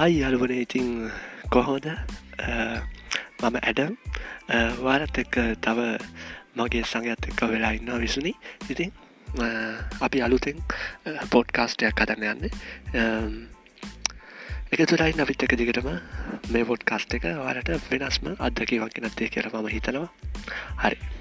Hi අලුවන ඉතිං කොහෝද මම ඇඩම්. වාරත් එක්ක තව මගේ සංගත් එක්ක වෙලා ඉන්නවා විසුනි ඉතින් අපි අලුතෙන් පොඩ්කාස්ටයක් කතන්න යන්න. එක තුරයි නවිත් එක දිගටම මේ පොඩ් කාස්ට එක වාලට වෙනස්ම අදකිවක් නැත්තේ කියර මම හිතනවා. හරි.